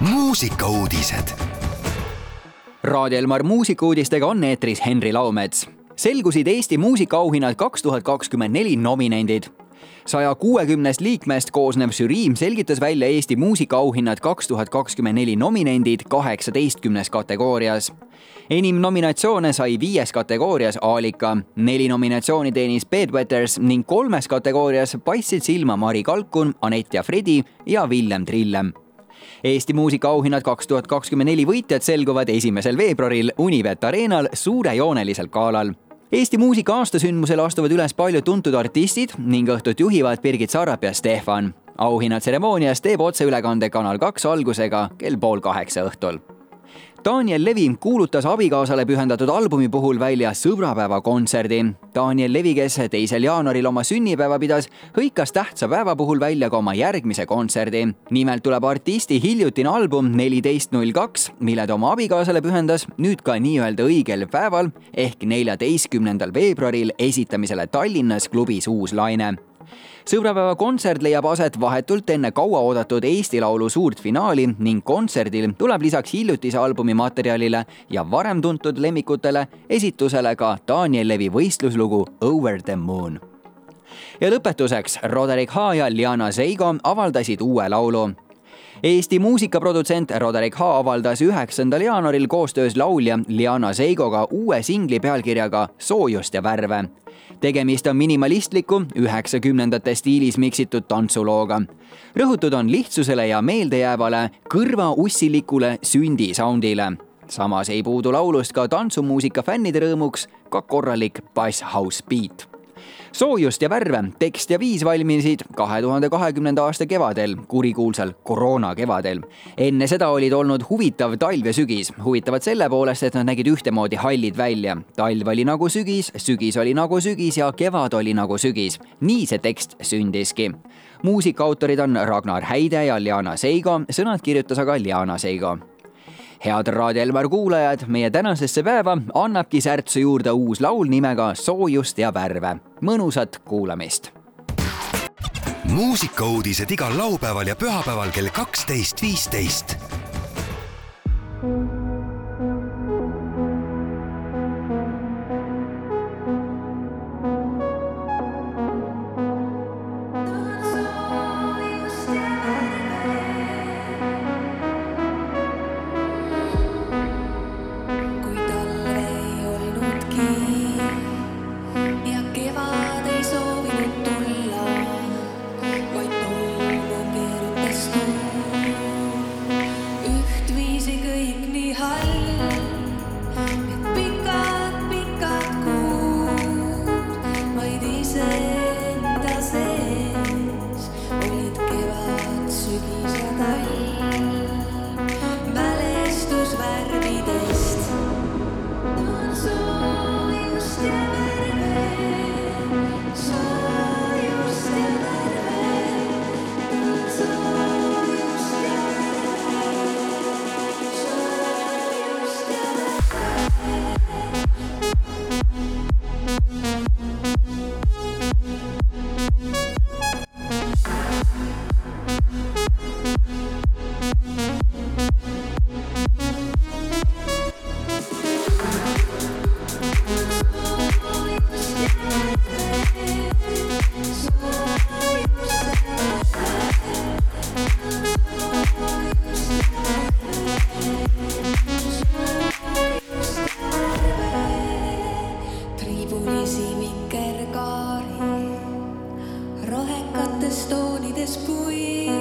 muusikauudised. Raadio Elmar muusikauudistega on eetris Henri Laumets. selgusid Eesti muusikaauhinnad kaks tuhat kakskümmend neli nominendid saja kuuekümnest liikmest koosnev žürii selgitas välja Eesti muusikaauhinnad kaks tuhat kakskümmend neli nominendid kaheksateistkümnes kategoorias. enim nominatsioone sai viies kategoorias Aalika, neli nominatsiooni teenis Bedwetters ning kolmes kategoorias paistsid silma Mari Kalkun, Anett ja Fredi ja Villem Trillem Eesti muusikaauhinnad kaks tuhat kakskümmend neli võitjad selguvad esimesel veebruaril Univet Arenal suurejoonelisel galal Eesti muusika aastasündmusel astuvad üles paljud tuntud artistid ning õhtut juhivad Birgit Sarap ja Stefan. auhinnatseremoonias teeb otseülekande Kanal kaks algusega kell pool kaheksa õhtul Daniel Levi kuulutas abikaasale pühendatud albumi puhul välja sõbrapäevakontserdi. Daniel Levi, kes teisel jaanuaril oma sünnipäeva pidas, hõikas tähtsa päeva puhul välja ka oma järgmise kontserdi. nimelt tuleb artisti hiljutine album neliteist null kaks, mille ta oma abikaasale pühendas nüüd ka nii-öelda õigel päeval ehk neljateistkümnendal veebruaril esitamisele Tallinnas klubis Uus Laine sõbrapäeva kontsert leiab aset vahetult enne kauaoodatud Eesti Laulu suurt finaali ning kontserdil tuleb lisaks hiljutise albumi materjalile ja varem tuntud lemmikutele esitusele ka Daniel Levi võistluslugu Over the Moon. ja lõpetuseks Roderick H ja Liana Zeigo avaldasid uue laulu Eesti muusikaprodutsent Roderick H avaldas üheksandal jaanuaril koostöös laulja Liana Zeigoga uue singli pealkirjaga Soojust ja värve tegemist on minimalistliku, üheksakümnendate stiilis miksitud tantsulooga. rõhutud on lihtsusele ja meeldejäävale kõrvaussilikule sündi soundile. samas ei puudu laulust ka tantsumuusika fännide rõõmuks ka korralik bass house beat soojust ja värve, tekst ja viis valmisid kahe tuhande kahekümnenda aasta kevadel, kurikuulsal koroona kevadel. enne seda olid olnud huvitav talv ja sügis, huvitavad selle poolest, et nad nägid ühtemoodi hallid välja. talv oli nagu sügis, sügis oli nagu sügis ja kevad oli nagu sügis. nii see tekst sündiski muusikaautorid on Ragnar Häide ja Liana Seigo, sõnad kirjutas aga Liana Seigo head Raadio Elmar kuulajad, meie tänasesse päeva annabki särtsu juurde uus laul nimega Soojust ja värve. Mõnusat kuulamist. muusikauudised igal laupäeval ja pühapäeval kell kaksteist, viisteist. Lapsepõlvest